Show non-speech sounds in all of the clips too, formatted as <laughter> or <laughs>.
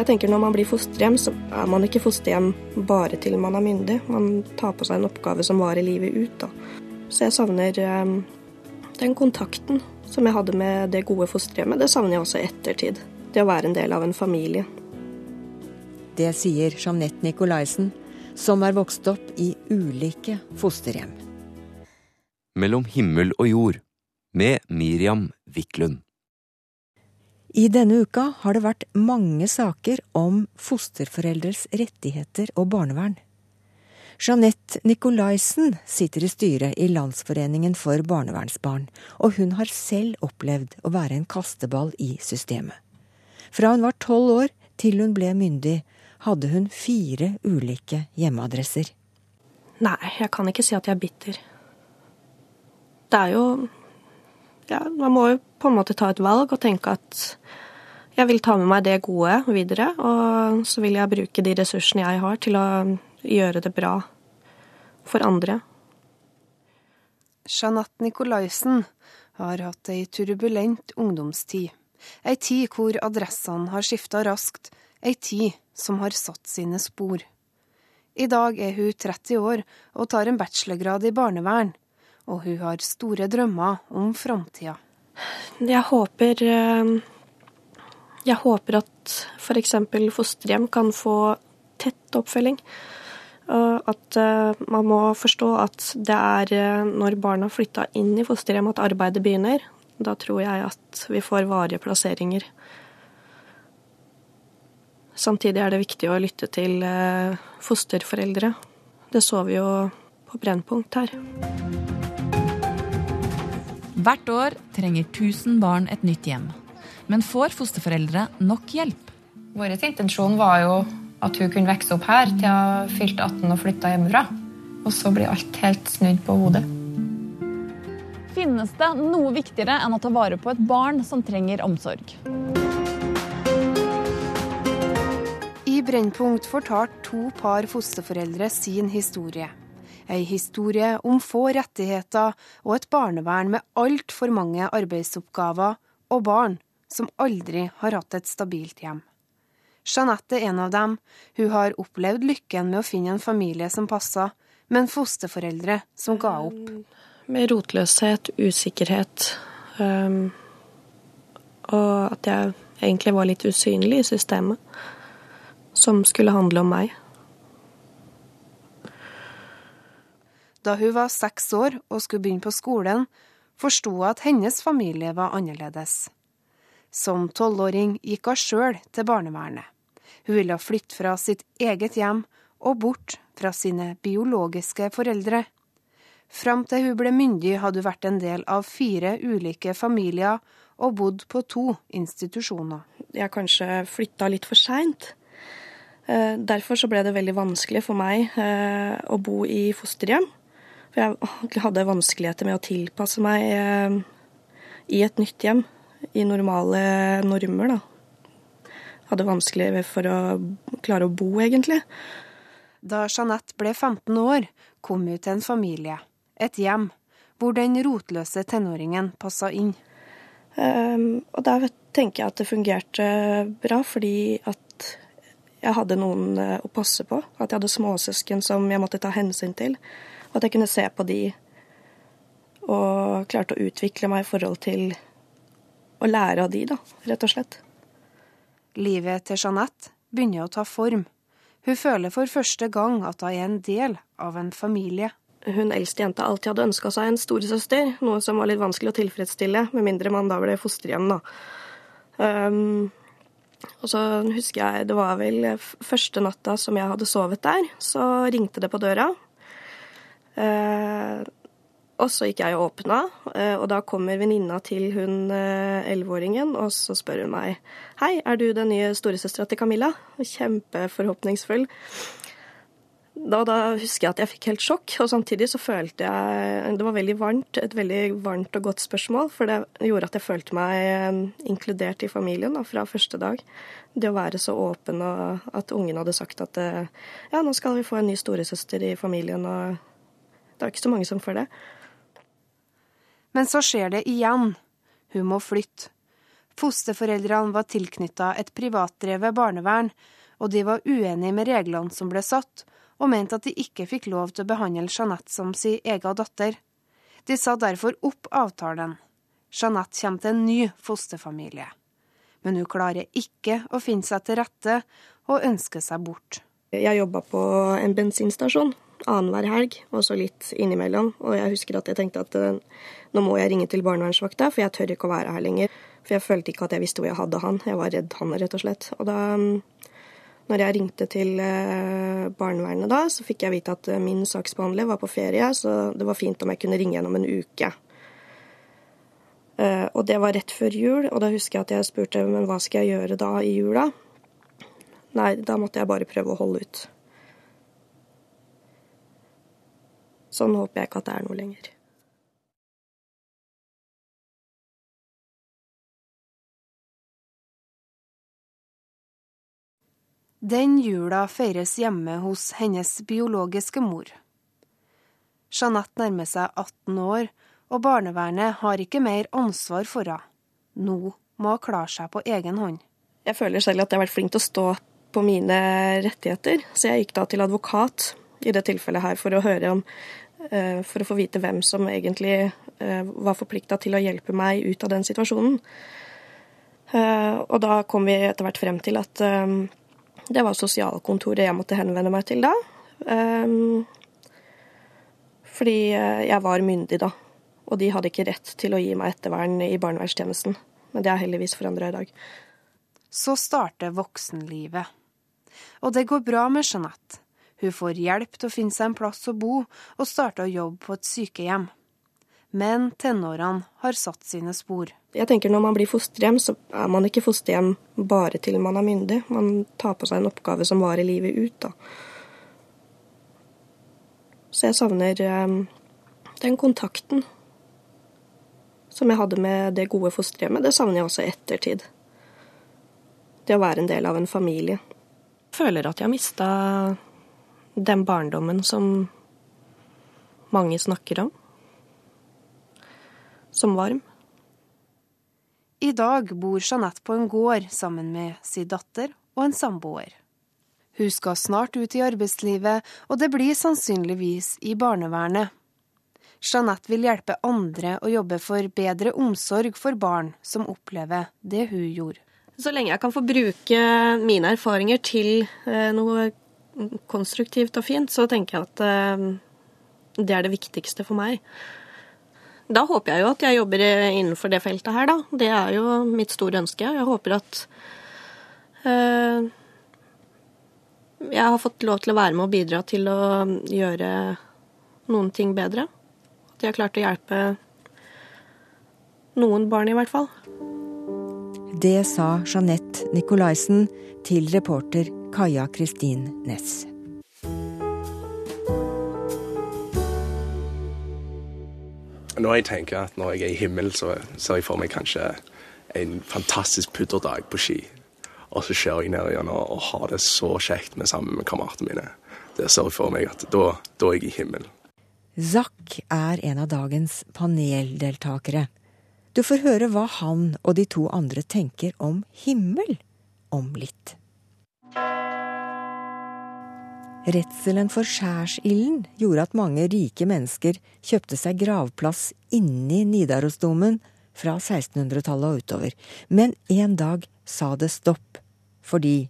Jeg tenker Når man blir fosterhjem, så er man ikke fosterhjem bare til man er myndig. Man tar på seg en oppgave som varer livet ut. Da. Så jeg savner eh, den kontakten som jeg hadde med det gode fosterhjemmet. Det savner jeg også i ettertid. Det å være en del av en familie. Det sier Jeanette Nicolaisen, som er vokst opp i ulike fosterhjem. Mellom himmel og jord med Miriam Wiklund. I denne uka har det vært mange saker om fosterforeldres rettigheter og barnevern. Jeanette Nicolaisen sitter i styret i Landsforeningen for barnevernsbarn, og hun har selv opplevd å være en kasteball i systemet. Fra hun var tolv år til hun ble myndig, hadde hun fire ulike hjemmeadresser. Nei, jeg kan ikke si at jeg er bitter. Det er jo Ja, man må jo på en måte ta et valg og tenke at jeg vil ta med meg det gode videre, og så vil jeg bruke de ressursene jeg har til å gjøre det bra for andre. Jeanette Nicolaisen har hatt ei turbulent ungdomstid. Ei tid hvor adressene har skifta raskt, ei tid som har satt sine spor. I dag er hun 30 år og tar en bachelorgrad i barnevern, og hun har store drømmer om framtida. Jeg håper eh, jeg håper at f.eks. fosterhjem kan få tett oppfølging. At eh, man må forstå at det er eh, når barna flytta inn i fosterhjem at arbeidet begynner. Da tror jeg at vi får varige plasseringer. Samtidig er det viktig å lytte til fosterforeldre. Det så vi jo på Brennpunkt her. Hvert år trenger 1000 barn et nytt hjem. Men får fosterforeldre nok hjelp? Vår intensjon var jo at hun kunne vokse opp her til hun fylte 18 og flytta hjemmefra. Og så blir alt helt snudd på hodet. Finnes det noe viktigere enn å ta vare på et barn som trenger omsorg? I Brennpunkt fortalte to par fosterforeldre sin historie. Ei historie om få rettigheter og et barnevern med altfor mange arbeidsoppgaver og barn som aldri har hatt et stabilt hjem. Jeanette er en av dem. Hun har opplevd lykken med å finne en familie som passer, men fosterforeldre som ga opp. Med rotløshet, usikkerhet, um, og at jeg egentlig var litt usynlig i systemet, som skulle handle om meg. Da hun var seks år og skulle begynne på skolen, forsto hun at hennes familie var annerledes. Som tolvåring gikk hun sjøl til barnevernet. Hun ville flytte fra sitt eget hjem og bort fra sine biologiske foreldre. Fram til hun ble myndig hadde hun vært en del av fire ulike familier og bodd på to institusjoner. Jeg kanskje flytta litt for seint. Eh, derfor så ble det veldig vanskelig for meg eh, å bo i fosterhjem. For jeg <laughs> hadde vanskeligheter med å tilpasse meg eh, i et nytt hjem i normale normer, da. Hadde vanskelig for å klare å bo, egentlig. Da Jeanette ble 15 år, kom hun til en familie, et hjem, hvor den rotløse tenåringen passa inn. Um, og der tenker jeg at det fungerte bra, fordi at jeg hadde noen eh, å passe på. At jeg hadde småsøsken som jeg måtte ta hensyn til. At jeg kunne se på de og klarte å utvikle meg i forhold til å lære av de, da, rett og slett. Livet til Jeanette begynner å ta form. Hun føler for første gang at hun er en del av en familie. Hun eldste jenta alltid hadde ønska seg en storesøster, noe som var litt vanskelig å tilfredsstille, med mindre man da ble fosterhjem, da. Um, og så husker jeg det var vel første natta som jeg hadde sovet der, så ringte det på døra. Uh, og så gikk jeg og åpna, eh, og da kommer venninna til hun eh, elleveåringen, og så spør hun meg Hei, er du den nye storesøstera til Camilla? Kjempeforhåpningsfull. Da, da, husker jeg at jeg fikk helt sjokk, og samtidig så følte jeg Det var veldig varmt, et veldig varmt og godt spørsmål, for det gjorde at jeg følte meg eh, inkludert i familien da, fra første dag. Det å være så åpen, og at ungen hadde sagt at ja, nå skal vi få en ny storesøster i familien, og det er ikke så mange som får det. Men så skjer det igjen. Hun må flytte. Fosterforeldrene var tilknytta et privatdrevet barnevern, og de var uenige med reglene som ble satt, og mente at de ikke fikk lov til å behandle Jeanette som sin egen datter. De sa derfor opp avtalen. Jeanette kommer til en ny fosterfamilie. Men hun klarer ikke å finne seg til rette og ønsker seg bort. Jeg jobba på en bensinstasjon annenhver helg, og så litt innimellom. Og jeg husker at jeg tenkte at uh, nå må jeg ringe til barnevernsvakta, for jeg tør ikke å være her lenger. For jeg følte ikke at jeg visste hvor jeg hadde han. Jeg var redd han, rett og slett. Og da um, når jeg ringte til uh, barnevernet da, så fikk jeg vite at uh, min saksbehandler var på ferie, så det var fint om jeg kunne ringe gjennom en uke. og det var rett før jul, og da husker jeg at jeg spurte men hva skal jeg gjøre da i jula. Nei, da måtte jeg bare prøve å holde ut. Sånn håper jeg ikke at det er noe lenger. Den jula feires hjemme hos hennes biologiske mor. Jeanette nærmer seg 18 år, og barnevernet har ikke mer ansvar for henne. Nå må hun klare seg på egen hånd. Jeg føler selv at jeg har vært flink til å stå på mine rettigheter, så jeg gikk da til advokat i det tilfellet her for å høre om for å få vite hvem som egentlig eh, var forplikta til å hjelpe meg ut av den situasjonen. Eh, og da kom vi etter hvert frem til at det var sosialkontoret jeg måtte henvende meg til da. Fordi jeg var myndig da, og de hadde ikke rett til å gi meg ettervern i barnevernstjenesten. Men det er heldigvis forandra i dag. Så starter voksenlivet. Og det går bra med Jeanette. Hun får hjelp til å finne seg en plass å bo, og starter å jobbe på et sykehjem. Men tenårene har satt sine spor. Jeg tenker Når man blir fosterhjem, så er man ikke fosterhjem bare til man er myndig. Man tar på seg en oppgave som varer livet ut. da. Så jeg savner um, den kontakten som jeg hadde med det gode fosterhjemmet. Det savner jeg også i ettertid. Det å være en del av en familie. Jeg føler at jeg har mista den barndommen som mange snakker om, som varm. I dag bor Jeanette på en gård sammen med sin datter og en samboer. Hun skal snart ut i arbeidslivet, og det blir sannsynligvis i barnevernet. Jeanette vil hjelpe andre å jobbe for bedre omsorg for barn som opplever det hun gjorde. Så lenge jeg kan få bruke mine erfaringer til eh, noe konstruktivt og fint, så tenker jeg at eh, det er det viktigste for meg. Da håper jeg jo at jeg jobber innenfor det feltet her, da. Det er jo mitt store ønske. Jeg håper at uh, jeg har fått lov til å være med og bidra til å gjøre noen ting bedre. At jeg har klart å hjelpe noen barn, i hvert fall. Det sa Jeanette Nicolaisen til reporter Kaja Kristin Næss. Når jeg tenker at når jeg er i himmelen, så ser jeg for meg kanskje en fantastisk pudderdag på ski. Og så kjører jeg ned igjen og, har det så kjekt med sammen med kameratene mine. Det ser jeg for meg at da, da er jeg i himmelen. Zack er en av dagens paneldeltakere. Du får høre hva han og de to andre tenker om himmel om litt. Redselen for skjærsilden gjorde at mange rike mennesker kjøpte seg gravplass inni Nidarosdomen fra 1600-tallet og utover. Men en dag sa det stopp, fordi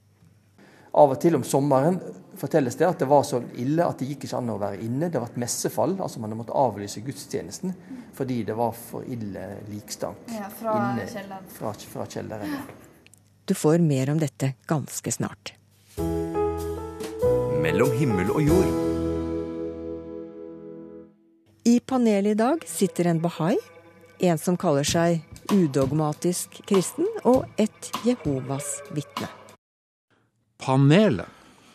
Av og til om sommeren fortelles det at det var så ille at det gikk ikke an å være inne. Det var et messefall, altså man måtte avlyse gudstjenesten fordi det var for ille likstank ja, fra inne kjelleren. Fra, fra kjelleren. Du får mer om dette ganske snart mellom himmel og jord. I panelet i dag sitter en bahai, en som kaller seg udogmatisk kristen, og et Jehovas vitne. Panelet?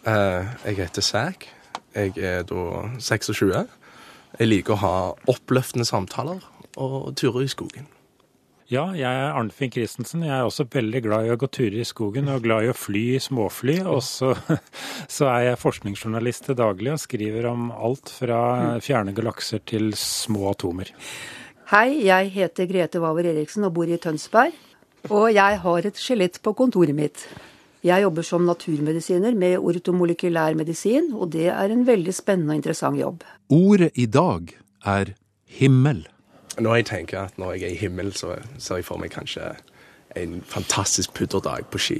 Eh, jeg heter Zack. Jeg er da 26. Jeg liker å ha oppløftende samtaler og turer i skogen. Ja, jeg er Arnfinn Christensen. Jeg er også veldig glad i å gå turer i skogen og glad i å fly i småfly. Og så, <laughs> så er jeg forskningsjournalist til daglig og skriver om alt fra fjerne galakser til små atomer. Hei, jeg heter Grete Waver Eriksen og bor i Tønsberg. Og jeg har et skjelett på kontoret mitt. Jeg jobber som naturmedisiner med ortomolekylær medisin, og det er en veldig spennende og interessant jobb. Ordet i dag er himmel. Når jeg tenker at når jeg er i himmel, så ser jeg for meg kanskje en fantastisk pudderdag på ski.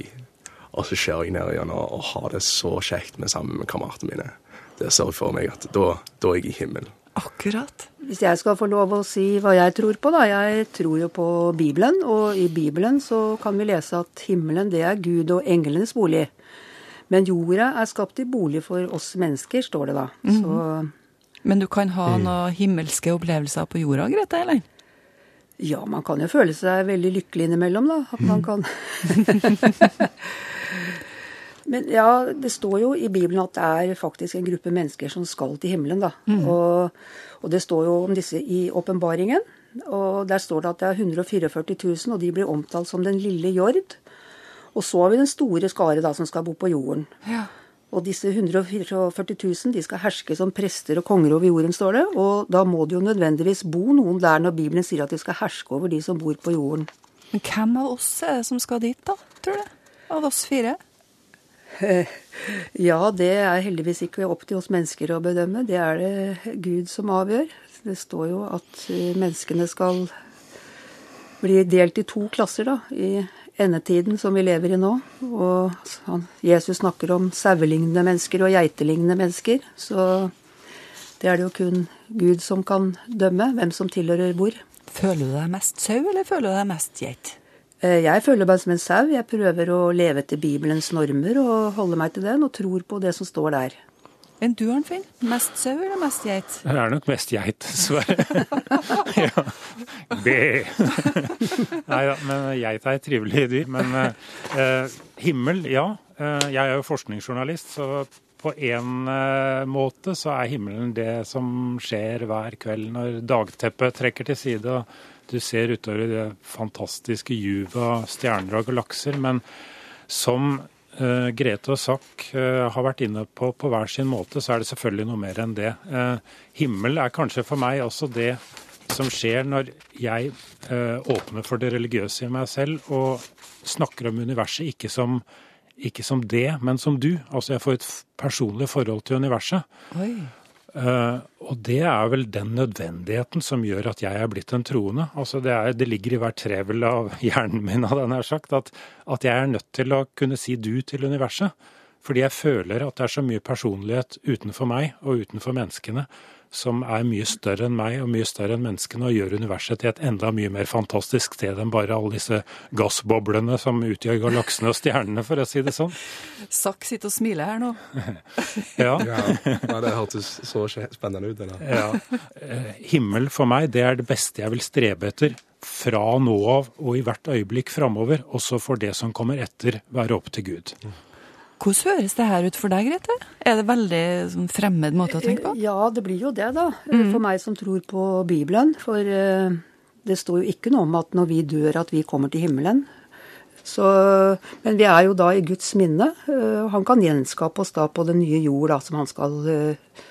Og så kjører jeg ned igjen og, og har det så kjekt med sammen med kameratene mine. Det ser jeg for meg at da, da er jeg i himmelen. Akkurat. Hvis jeg skal få lov å si hva jeg tror på, da. Jeg tror jo på Bibelen, og i Bibelen så kan vi lese at himmelen det er Gud og englenes bolig. Men jorda er skapt i bolig for oss mennesker, står det da. Mm -hmm. Så Men du kan ha noen himmelske opplevelser på jorda, Grete, eller? Ja, man kan jo føle seg veldig lykkelig innimellom, da. At man kan <laughs> Men ja, det står jo i Bibelen at det er faktisk en gruppe mennesker som skal til himmelen, da. Mm. Og, og, det står jo om disse i åpenbaringen. Og der står det at det er 144 000, og de blir omtalt som den lille jord. Og så har vi den store skare da, som skal bo på jorden. Ja. Og disse 144 000 de skal herske som prester og konger over jorden, står det. Og da må det jo nødvendigvis bo noen der når Bibelen sier at de skal herske over de som bor på jorden. Men hvem av oss er det som skal dit, da, tror du? Av oss fire? <laughs> Ja, det er heldigvis ikke opp til oss mennesker å bedømme. Det er det Gud som avgjør. Det står jo at eh, menneskene skal bli delt i to klasser da, i endetiden som vi lever i nå. Og Jesus snakker om sauelignende mennesker og geitelignende mennesker. Så det er det jo kun Gud som kan dømme hvem som tilhører hvor. Føler du deg mest sau, eller føler du deg mest geit? Eh, jeg føler meg som en sau. Jeg prøver å leve etter Bibelens normer og holde meg til den, og tror på det som står der. Enn du, Arnfinn? Mest sau eller mest geit? Det er nok mest geit, dessverre. <laughs> ja. Nei da, men geit er et trivelig dyr. Men eh, himmel, ja. Eh, jeg er jo forskningsjournalist, så på en eh, måte så er himmelen det som skjer hver kveld når dagteppet trekker til side. og du ser utover det fantastiske juvet av stjerner og galakser. Men som Grete og Zack uh, har vært inne på på hver sin måte, så er det selvfølgelig noe mer enn det. Uh, himmel er kanskje for meg også det som skjer når jeg åpner for det religiøse i meg selv og snakker om universet ikke som, ikke som det, men som du. Altså jeg får et personlig forhold til universet. Oi. Uh, og det er vel den nødvendigheten som gjør at jeg er blitt en troende. Altså det, er, det ligger i hvert trevel av <laughs> hjernen min hadde jeg sagt, at, at, jeg er nødt til å kunne si du til universet. Fordi jeg føler at det er så mye personlighet utenfor meg og utenfor menneskene som er mye større enn meg og mye større enn menneskene, og gjør universet til et enda mye mer fantastisk sted enn bare alle disse gassboblene som utgjør galaksene og stjernene, for å si det sånn. <laughs> Sakk sitter og smiler her nå. <laughs> ja. ja. Det hørtes så spennende ut. Ja. Eh, himmel for meg, det er det beste jeg vil strebe etter fra nå av og i hvert øyeblikk framover. Også for det som kommer etter, være opp til Gud. Hvordan høres det her ut for deg, Grete? Er det veldig sånn, fremmed måte å tenke på? Ja, det blir jo det, da. Mm. For meg som tror på Bibelen. For uh, det står jo ikke noe om at når vi dør, at vi kommer til himmelen. Så, men vi er jo da i Guds minne. Uh, han kan gjenskape oss da på den nye jord da, som han skal, uh,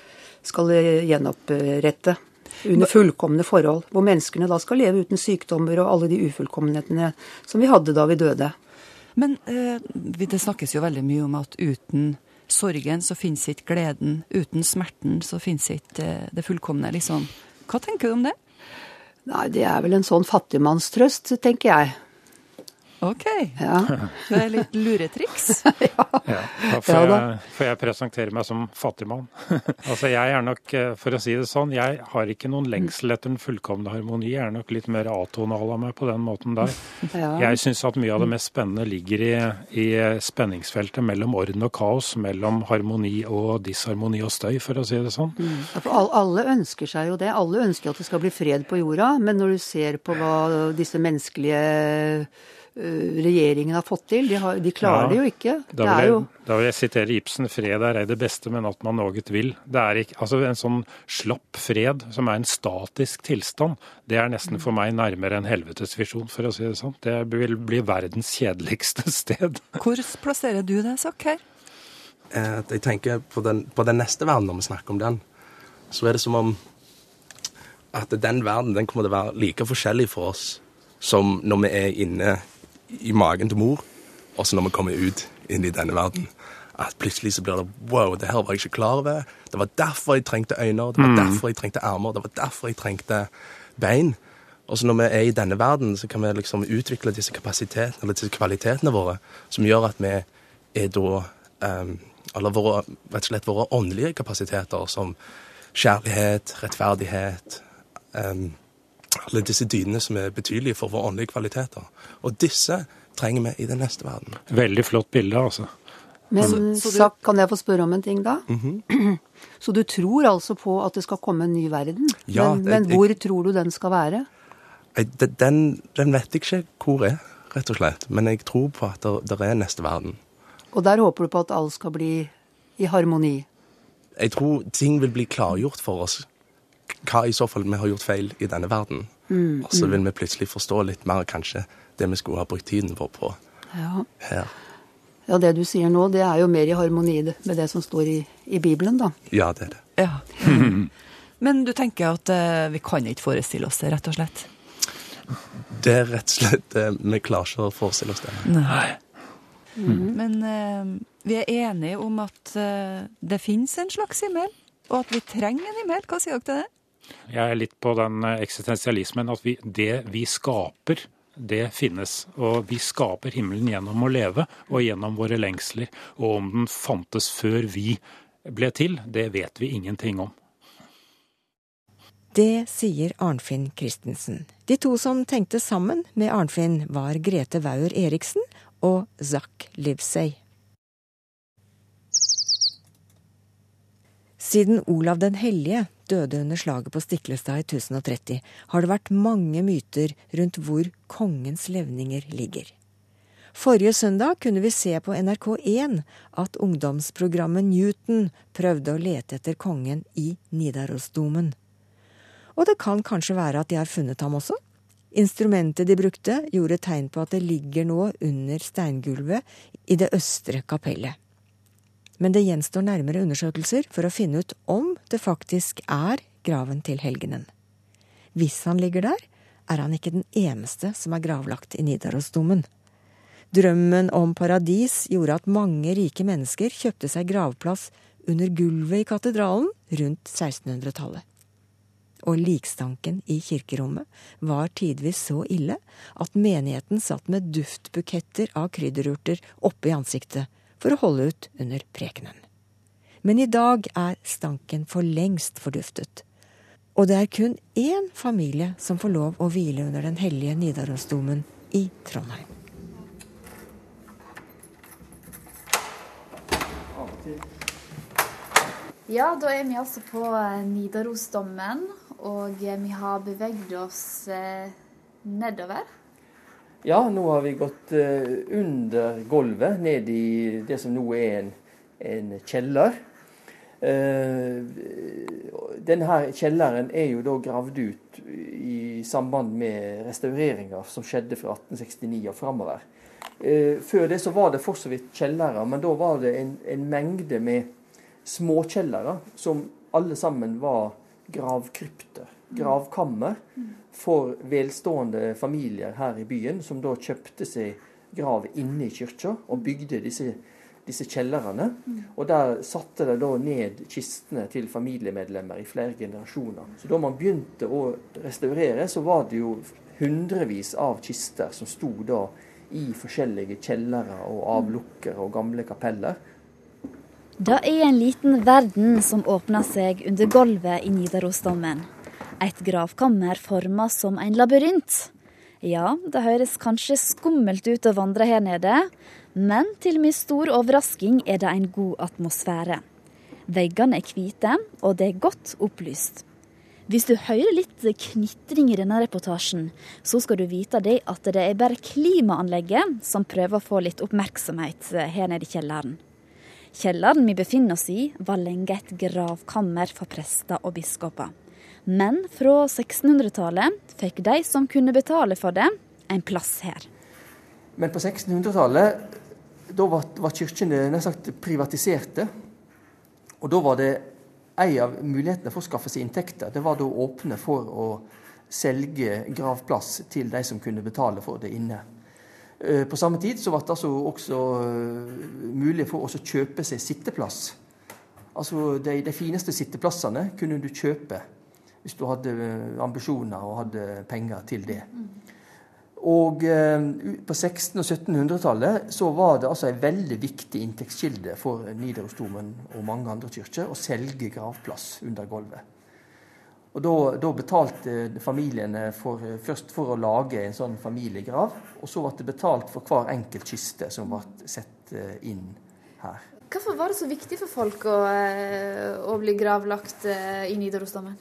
skal gjenopprette. Under fullkomne forhold. Hvor menneskene da skal leve uten sykdommer og alle de ufullkommenhetene som vi hadde da vi døde. Men eh, det snakkes jo veldig mye om at uten sorgen så finnes ikke gleden. Uten smerten så finnes ikke eh, det fullkomne, liksom. Hva tenker du om det? Nei, det er vel en sånn fattigmannstrøst, tenker jeg. Ok. Ja. <laughs> Det er litt luretriks. <laughs> ja. ja. Da får, ja, jeg, får jeg presentere meg som fattigmann. <laughs> altså jeg er nok, eh, for å si det sånn, jeg har ikke noen lengsel etter den fullkomne harmoni. Jeg er nok litt mer atonal av meg på den måten der. Ja. Jeg syns at mye av det mest spennende ligger i, i, spenningsfeltet mellom orden og kaos, mellom harmoni og disharmoni og støy, for å si det sånn. Mm. for alle ønsker seg jo det. Alle ønsker at det skal bli fred på jorda. Men når du ser på hva disse menneskelige regjeringen har fått til. De, har, de klarer ja, det jo ikke. Da vil, jeg, jo... da vil, jeg, sitere Ibsen. Fred er ei det beste, men at man noget vil. Det er ikke, altså En sånn slapp fred, som er en statisk tilstand, det er nesten for meg nærmere en helvetesvisjon, for å si det sånn. Det vil bli verdens kjedeligste <laughs> sted. Hvor plasserer du deg, Sakker? Eh, jeg tenker på den, på den neste verden, når vi snakker om den, så er det som om at den verden den kommer til å være like forskjellig for oss som når vi er inne i magen til mor, og så når vi kommer ut inn i denne verden. At plutselig så blir det wow, det her var jeg ikke klar over. Det var derfor jeg trengte øyne, det var Mm. derfor jeg trengte armer, det var derfor jeg trengte bein. Og så når vi er i denne verden, så kan vi liksom utvikle disse kapasitetene, eller disse kvalitetene våre, som gjør at vi er da um, Eller våre, rett og slett våre åndelige kapasiteter, som kjærlighet, rettferdighet um, Alle disse dynene som er betydelige for våre åndelige kvaliteter. Og disse trenger vi i den neste verden. Veldig flott bilde, altså. Men Så- så du- kan jeg få spørre om en ting da? Mhm. <clears throat> Så du tror altså på at det skal komme en ny verden? Ja, men, det- men jeg- hvor tror du den skal være? Jeg, de- den, den vet jeg ikke hvor er, rett og slett. Men jeg tror på at det, det er neste verden. Og der håper du på at alt skal bli i harmoni? Jeg tror ting vil bli klargjort for oss. Hva i så fall vi har gjort feil i denne verden. Mm, Og så mm. vil vi plutselig forstå litt mer kanskje det vi skulle ha brukt tiden vår på Ja. her. ja, det du sier nå, det er jo mer i harmoni med det som står i, i Bibelen, da. Ja, det er det. Ja. <laughs> Men du tenker at uh, vi kan ikke forestille oss det, rett og slett? Det er rett og slett uh, Vi klarer ikke å forestille oss det. Nei. Mm. Men uh, vi er enige om at det finnes en slags himmel, og at vi trenger en himmel. Hva sier dere til det? Jeg er litt på den eh, eksistensialismen at vi, det vi skaper, det finnes. Og vi skaper himmelen gjennom å leve og gjennom våre lengsler. Og om den fantes før vi ble til, det vet vi ingenting om. Det sier Arnfinn Christensen. De to som tenkte sammen med Arnfinn, var Grete Wauer Eriksen og Zack Livsey. Siden Olav den hellige døde under slaget på Stiklestad i 1030, har det vært mange myter rundt hvor kongens levninger ligger. Forrige søndag kunne vi se på NRK1 at ungdomsprogrammet Newton prøvde å lete etter kongen i Nidarosdomen. Og det kan kanskje være at de har funnet ham også? Instrumentet de brukte, gjorde tegn på at det ligger nå under steingulvet i det østre kapellet. Men det gjenstår nærmere undersøkelser for å finne ut om det faktisk er graven til helgenen. Hvis han ligger der, er han ikke den eneste som er gravlagt i Nidarosdomen. Drømmen om paradis gjorde at mange rike mennesker kjøpte seg gravplass under gulvet i katedralen rundt 1600-tallet. Og likstanken i kirkerommet var tidvis så ille at menigheten satt med duftbuketter av krydderurter oppe i ansiktet for å holde ut under prekenen. Men i dag er stanken for lengst forduftet. Og det er kun én familie som får lov å hvile under den hellige Nidarosdomen i Trondheim. Ja, da er vi altså på eh, Nidarosdommen, og eh, vi har beveget oss eh, nedover. Ja, nå har vi gått eh, under gulvet, ned i det som nå er en, en kjeller. Eh, denne kjelleren er jo da gravd ut i samband med restaureringer som skjedde fra 1869 og framover. Eh, før det så var det for så vidt kjellere, men da var det en, en mengde med småkjellere som alle sammen var gravkrypter, gravkammer, for velstående familier her i byen, som da kjøpte seg grav inne i kirka og bygde disse, disse kjellerne. Og der satte de da ned kistene til familiemedlemmer i flere generasjoner. Så da man begynte å restaurere, så var det jo hundrevis av kister som sto da i forskjellige kjellere og avlukker og gamle kapeller. Det er en liten verden som åpner seg under gulvet i Nidarosdommen. Et gravkammer formet som en labyrint. Ja, det høres kanskje skummelt ut å vandre her nede, men til min stor overrasking er det en god atmosfære. Veggene er hvite, og det er godt opplyst. Hvis du hører litt knitring i denne reportasjen, så skal du vite det at det er bare klimaanlegget som prøver å få litt oppmerksomhet her nede i kjelleren. Kjelleren vi befinner oss i, var lenge et gravkammer for prester og biskoper. Men fra 1600-tallet fikk de som kunne betale for det, en plass her. Men på 1600-tallet da var, var kirkene nær sagt privatiserte. Og da var det en av mulighetene for å skaffe seg inntekter, det var da å åpne for å selge gravplass til de som kunne betale for det inne. Eh, på samme tid så ble det altså også eh, mulig for å kjøpe seg sitteplass. Altså de, de, fineste sitteplassene kunne du kjøpe hvis du hadde ambisjoner og hadde penger til det. Og eh, på 1600- og 1700-tallet så var det altså en veldig viktig inntektskilde for Nidarosdomen og mange andre kirker å selge gravplass under gulvet. Og da, da, betalte familiene for, først for å lage en sånn familiegrav, og så ble det betalt for hver enkelt kiste som ble satt eh, inn her. Hvorfor var det så viktig for folk å, eh, å bli gravlagt eh, i Nidarosdomen?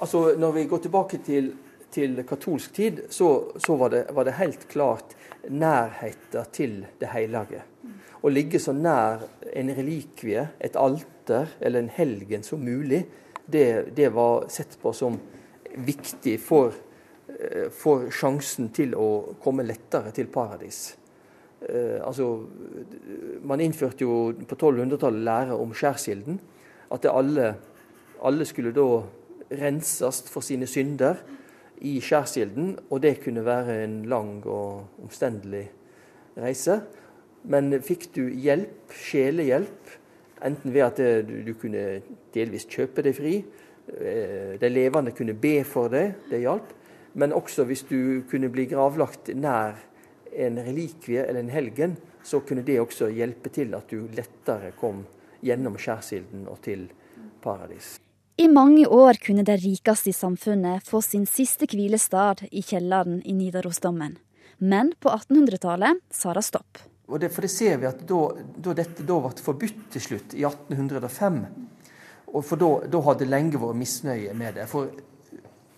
Altså, når vi går tilbake til, til katolsk tid, så, så var, det, var, det, helt klart nærheten til det hellige. Å ligge så nær en relikvie, et alter eller en helgen som mulig, det, det var sett på som viktig for, eh, for, sjansen til å komme lettere til paradis. Eh, altså, man innførte jo på 1200-tallet lære om skjærsilden. At alle, alle, skulle da renses for sine synder i skjærsilden. Og det kunne være en lang og omstendelig reise. Men fikk du hjelp, sjelehjelp, Enten ved at du, kunne delvis kjøpe deg fri, eh, de levende kunne be for deg, det hjalp. Men også hvis du kunne bli gravlagt nær en relikvie eller en helgen, så kunne det også hjelpe til at du lettere kom gjennom skjærsilden og til paradis. I mange år kunne de rikeste i samfunnet få sin siste hvilestad i kjelleren i Nidarosdommen. Men på 1800-tallet sa det stopp. Og det, for det ser vi at da, da dette da ble forbudt til slutt, i 1805 og For da, da hadde det lenge vært misnøye med det. For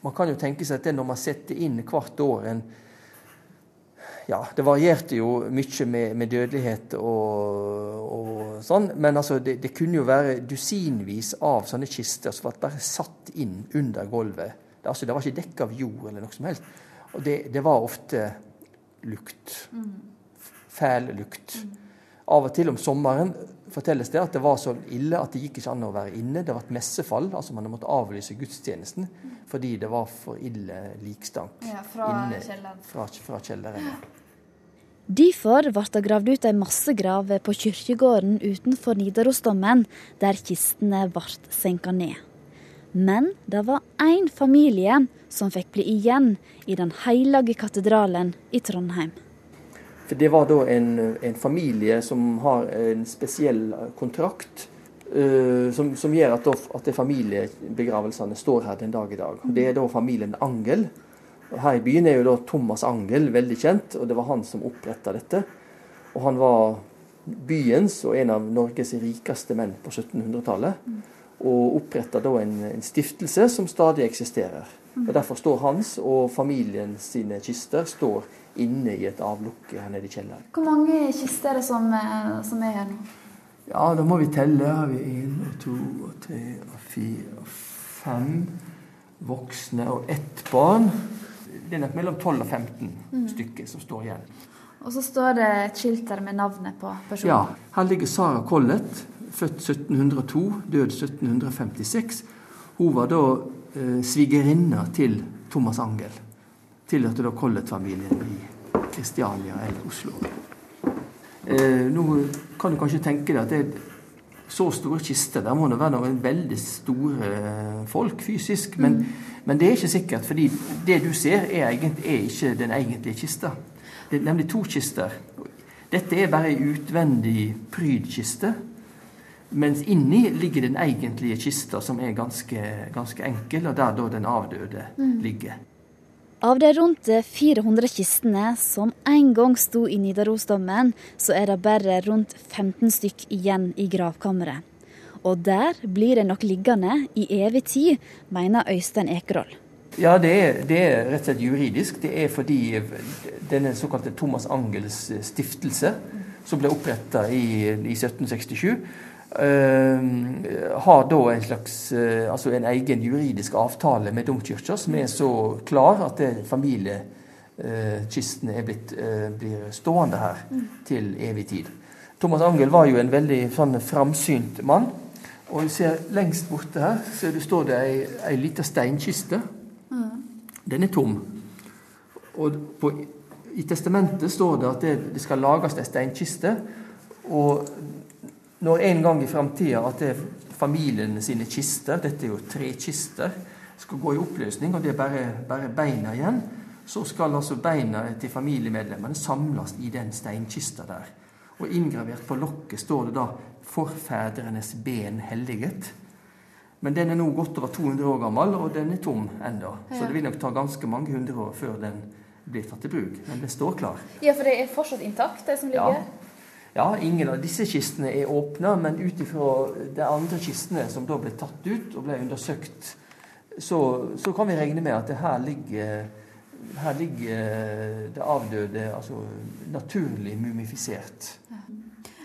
man kan jo tenke seg at det når man setter inn hvert år en ja, det varierte jo mye med, med dødelighet og, og, sånn, men altså det, det, kunne jo være dusinvis av sånne kister som var bare satt inn under gulvet. Det, altså, det var ikke dekk av jord eller noe som helst. Og det, det var ofte lukt. Fæl lukt. Av og til om sommeren fortelles det at det var så ille at det gikk ikke an å være inne. Det var et messefall, altså man måtte avlyse gudstjenesten fordi det var for ille likstank ja, fra inne kjelleren. Fra, fra kjelleren. Derfor ble det gravd ut ei massegrav på kirkegården utenfor Nidarosdommen, der kistene ble senka ned. Men det var én familie som fikk bli igjen i den hellige katedralen i Trondheim. For Det var da en, en familie som har en spesiell kontrakt. Uh, som, som, gjør at, at familiebegravelsene står her den dag i dag. Det er da familien Angel. Her i byen er jo da Thomas Angel veldig kjent, og det var han som oppretta dette. Og han var byens og en av Norges rikeste menn på 1700-tallet. Og oppretta da en, en, stiftelse som stadig eksisterer. Og Derfor står hans og familien sine kister står inne i et avlukke her nede i kjelleren. Hvor mange kister er det som, eh, som er her nå? Ja, da må vi telle. Her har vi én og to og tre og fire og fem voksne og ett barn. Det er nok mellom 12 og 15 mm. stykker som står igjen. Og så står det et skilt der med navnet på personen. Ja. Her ligger Sara Collett, født 1702, død 1756. Hun var da eh, svigerinna til Thomas Angel tilhørte da Collett-familien i Kristiania eller Oslo. Eh, nå kan du kanskje tenke deg at det er så store kister Der må det være noen veldig store folk fysisk. Men, mm. Men, det er ikke sikkert, fordi det du ser, er, egentlig, er ikke den egentlige kista. Det er nemlig to kister. Dette er bare ei utvendig prydkiste. Mens inni ligger den egentlige kista, som er ganske, ganske enkel, og der da den avdøde mm. ligger. Av de rundt 400 kistene som en gang sto i Nidarosdommen, så er det bare rundt 15 stykk igjen i gravkammeret. Og der blir det nok liggende i evig tid, mener Øystein Ekerhold. Ja, det er, det er, rett og slett juridisk. Det er fordi denne såkalte Thomas Angels stiftelse, som ble oppretta i, i 1767, øh, har da en slags øh, altså en egen juridisk avtale med domkirka som er så klar at familiekistene uh, er blitt, blir stående her mm. til evig tid. Thomas Angel var jo en veldig sånn framsynt mann. Og du ser lengst borte her så det står det ei, ei lita steinkiste. Mm. Den er tom. Og på I testamentet står det at det, det skal lages ei steinkiste. Og når en gang i framtida at det familiene sine kister, dette er jo tre kister, skal gå i oppløsning, og det er bare, bare beina igjen, så skal altså beina til familiemedlemmene samles i den steinkista der. Og inngravert på lokket står det da 'Forfedrenes ben helliget'. Men den er nå godt over 200 år gammel, og den er tom ennå. Så det vil nok ta ganske mange hundre år før den blir tatt i bruk. Men den står klar. Ja, for det er fortsatt intakt, det som ligger? Ja. Ja, ingen av disse kistene er åpna, men ut ifra de andre kistene som da ble tatt ut og ble undersøkt, så, så kan vi regne med at her ligger, her ligger det avdøde altså naturlig mumifisert.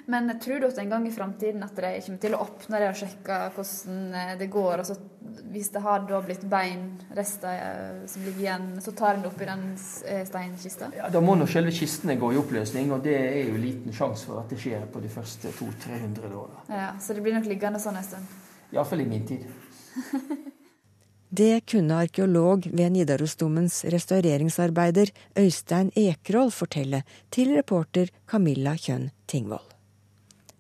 Men tror du at en gang i framtiden at de kommer til å åpne det og sjekke hvordan eh, det går? og så Hvis det har da blitt beinrester eh, som ligger igjen, så tar en det oppi den eh, steinkista? Ja, Da må nå selve kistene gå i oppløsning, og det er jo liten sjanse for at det skjer på de første 200-300 åra. Ja, så det blir nok liggende sånn en stund? Iallfall i min tid. <laughs> Det kunne arkeolog ved Nidarosdomens restaureringsarbeider Øystein Ekroll fortelle til reporter Camilla Kjønn Tingvoll.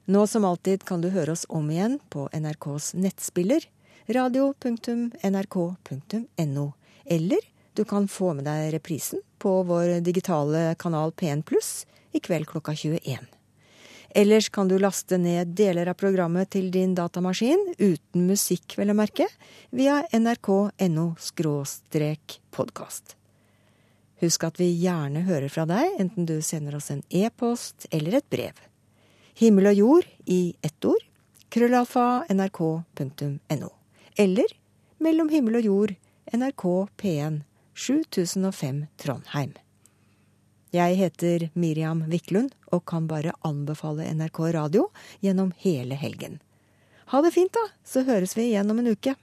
Nå som alltid kan du høre oss om igjen på NRKs nettspiller radio.nrk.no, eller du kan få med deg reprisen på vår digitale kanal P1 Pluss i kveld klokka 21. Ellers kan du laste ned deler av programmet til din datamaskin, uten musikk vel å merke, via nrk.no podkast. Husk at vi gjerne hører fra deg, enten du sender oss en e-post eller et brev. Himmel og jord i ett ord, krøllalfa nrk.no. Eller Mellom himmel og jord, NRK P1, 7005 Trondheim. Jeg heter Miriam Wiklund og kan bare anbefale NRK Radio gjennom hele helgen. Ha det fint, da, så høres vi igjen om en uke.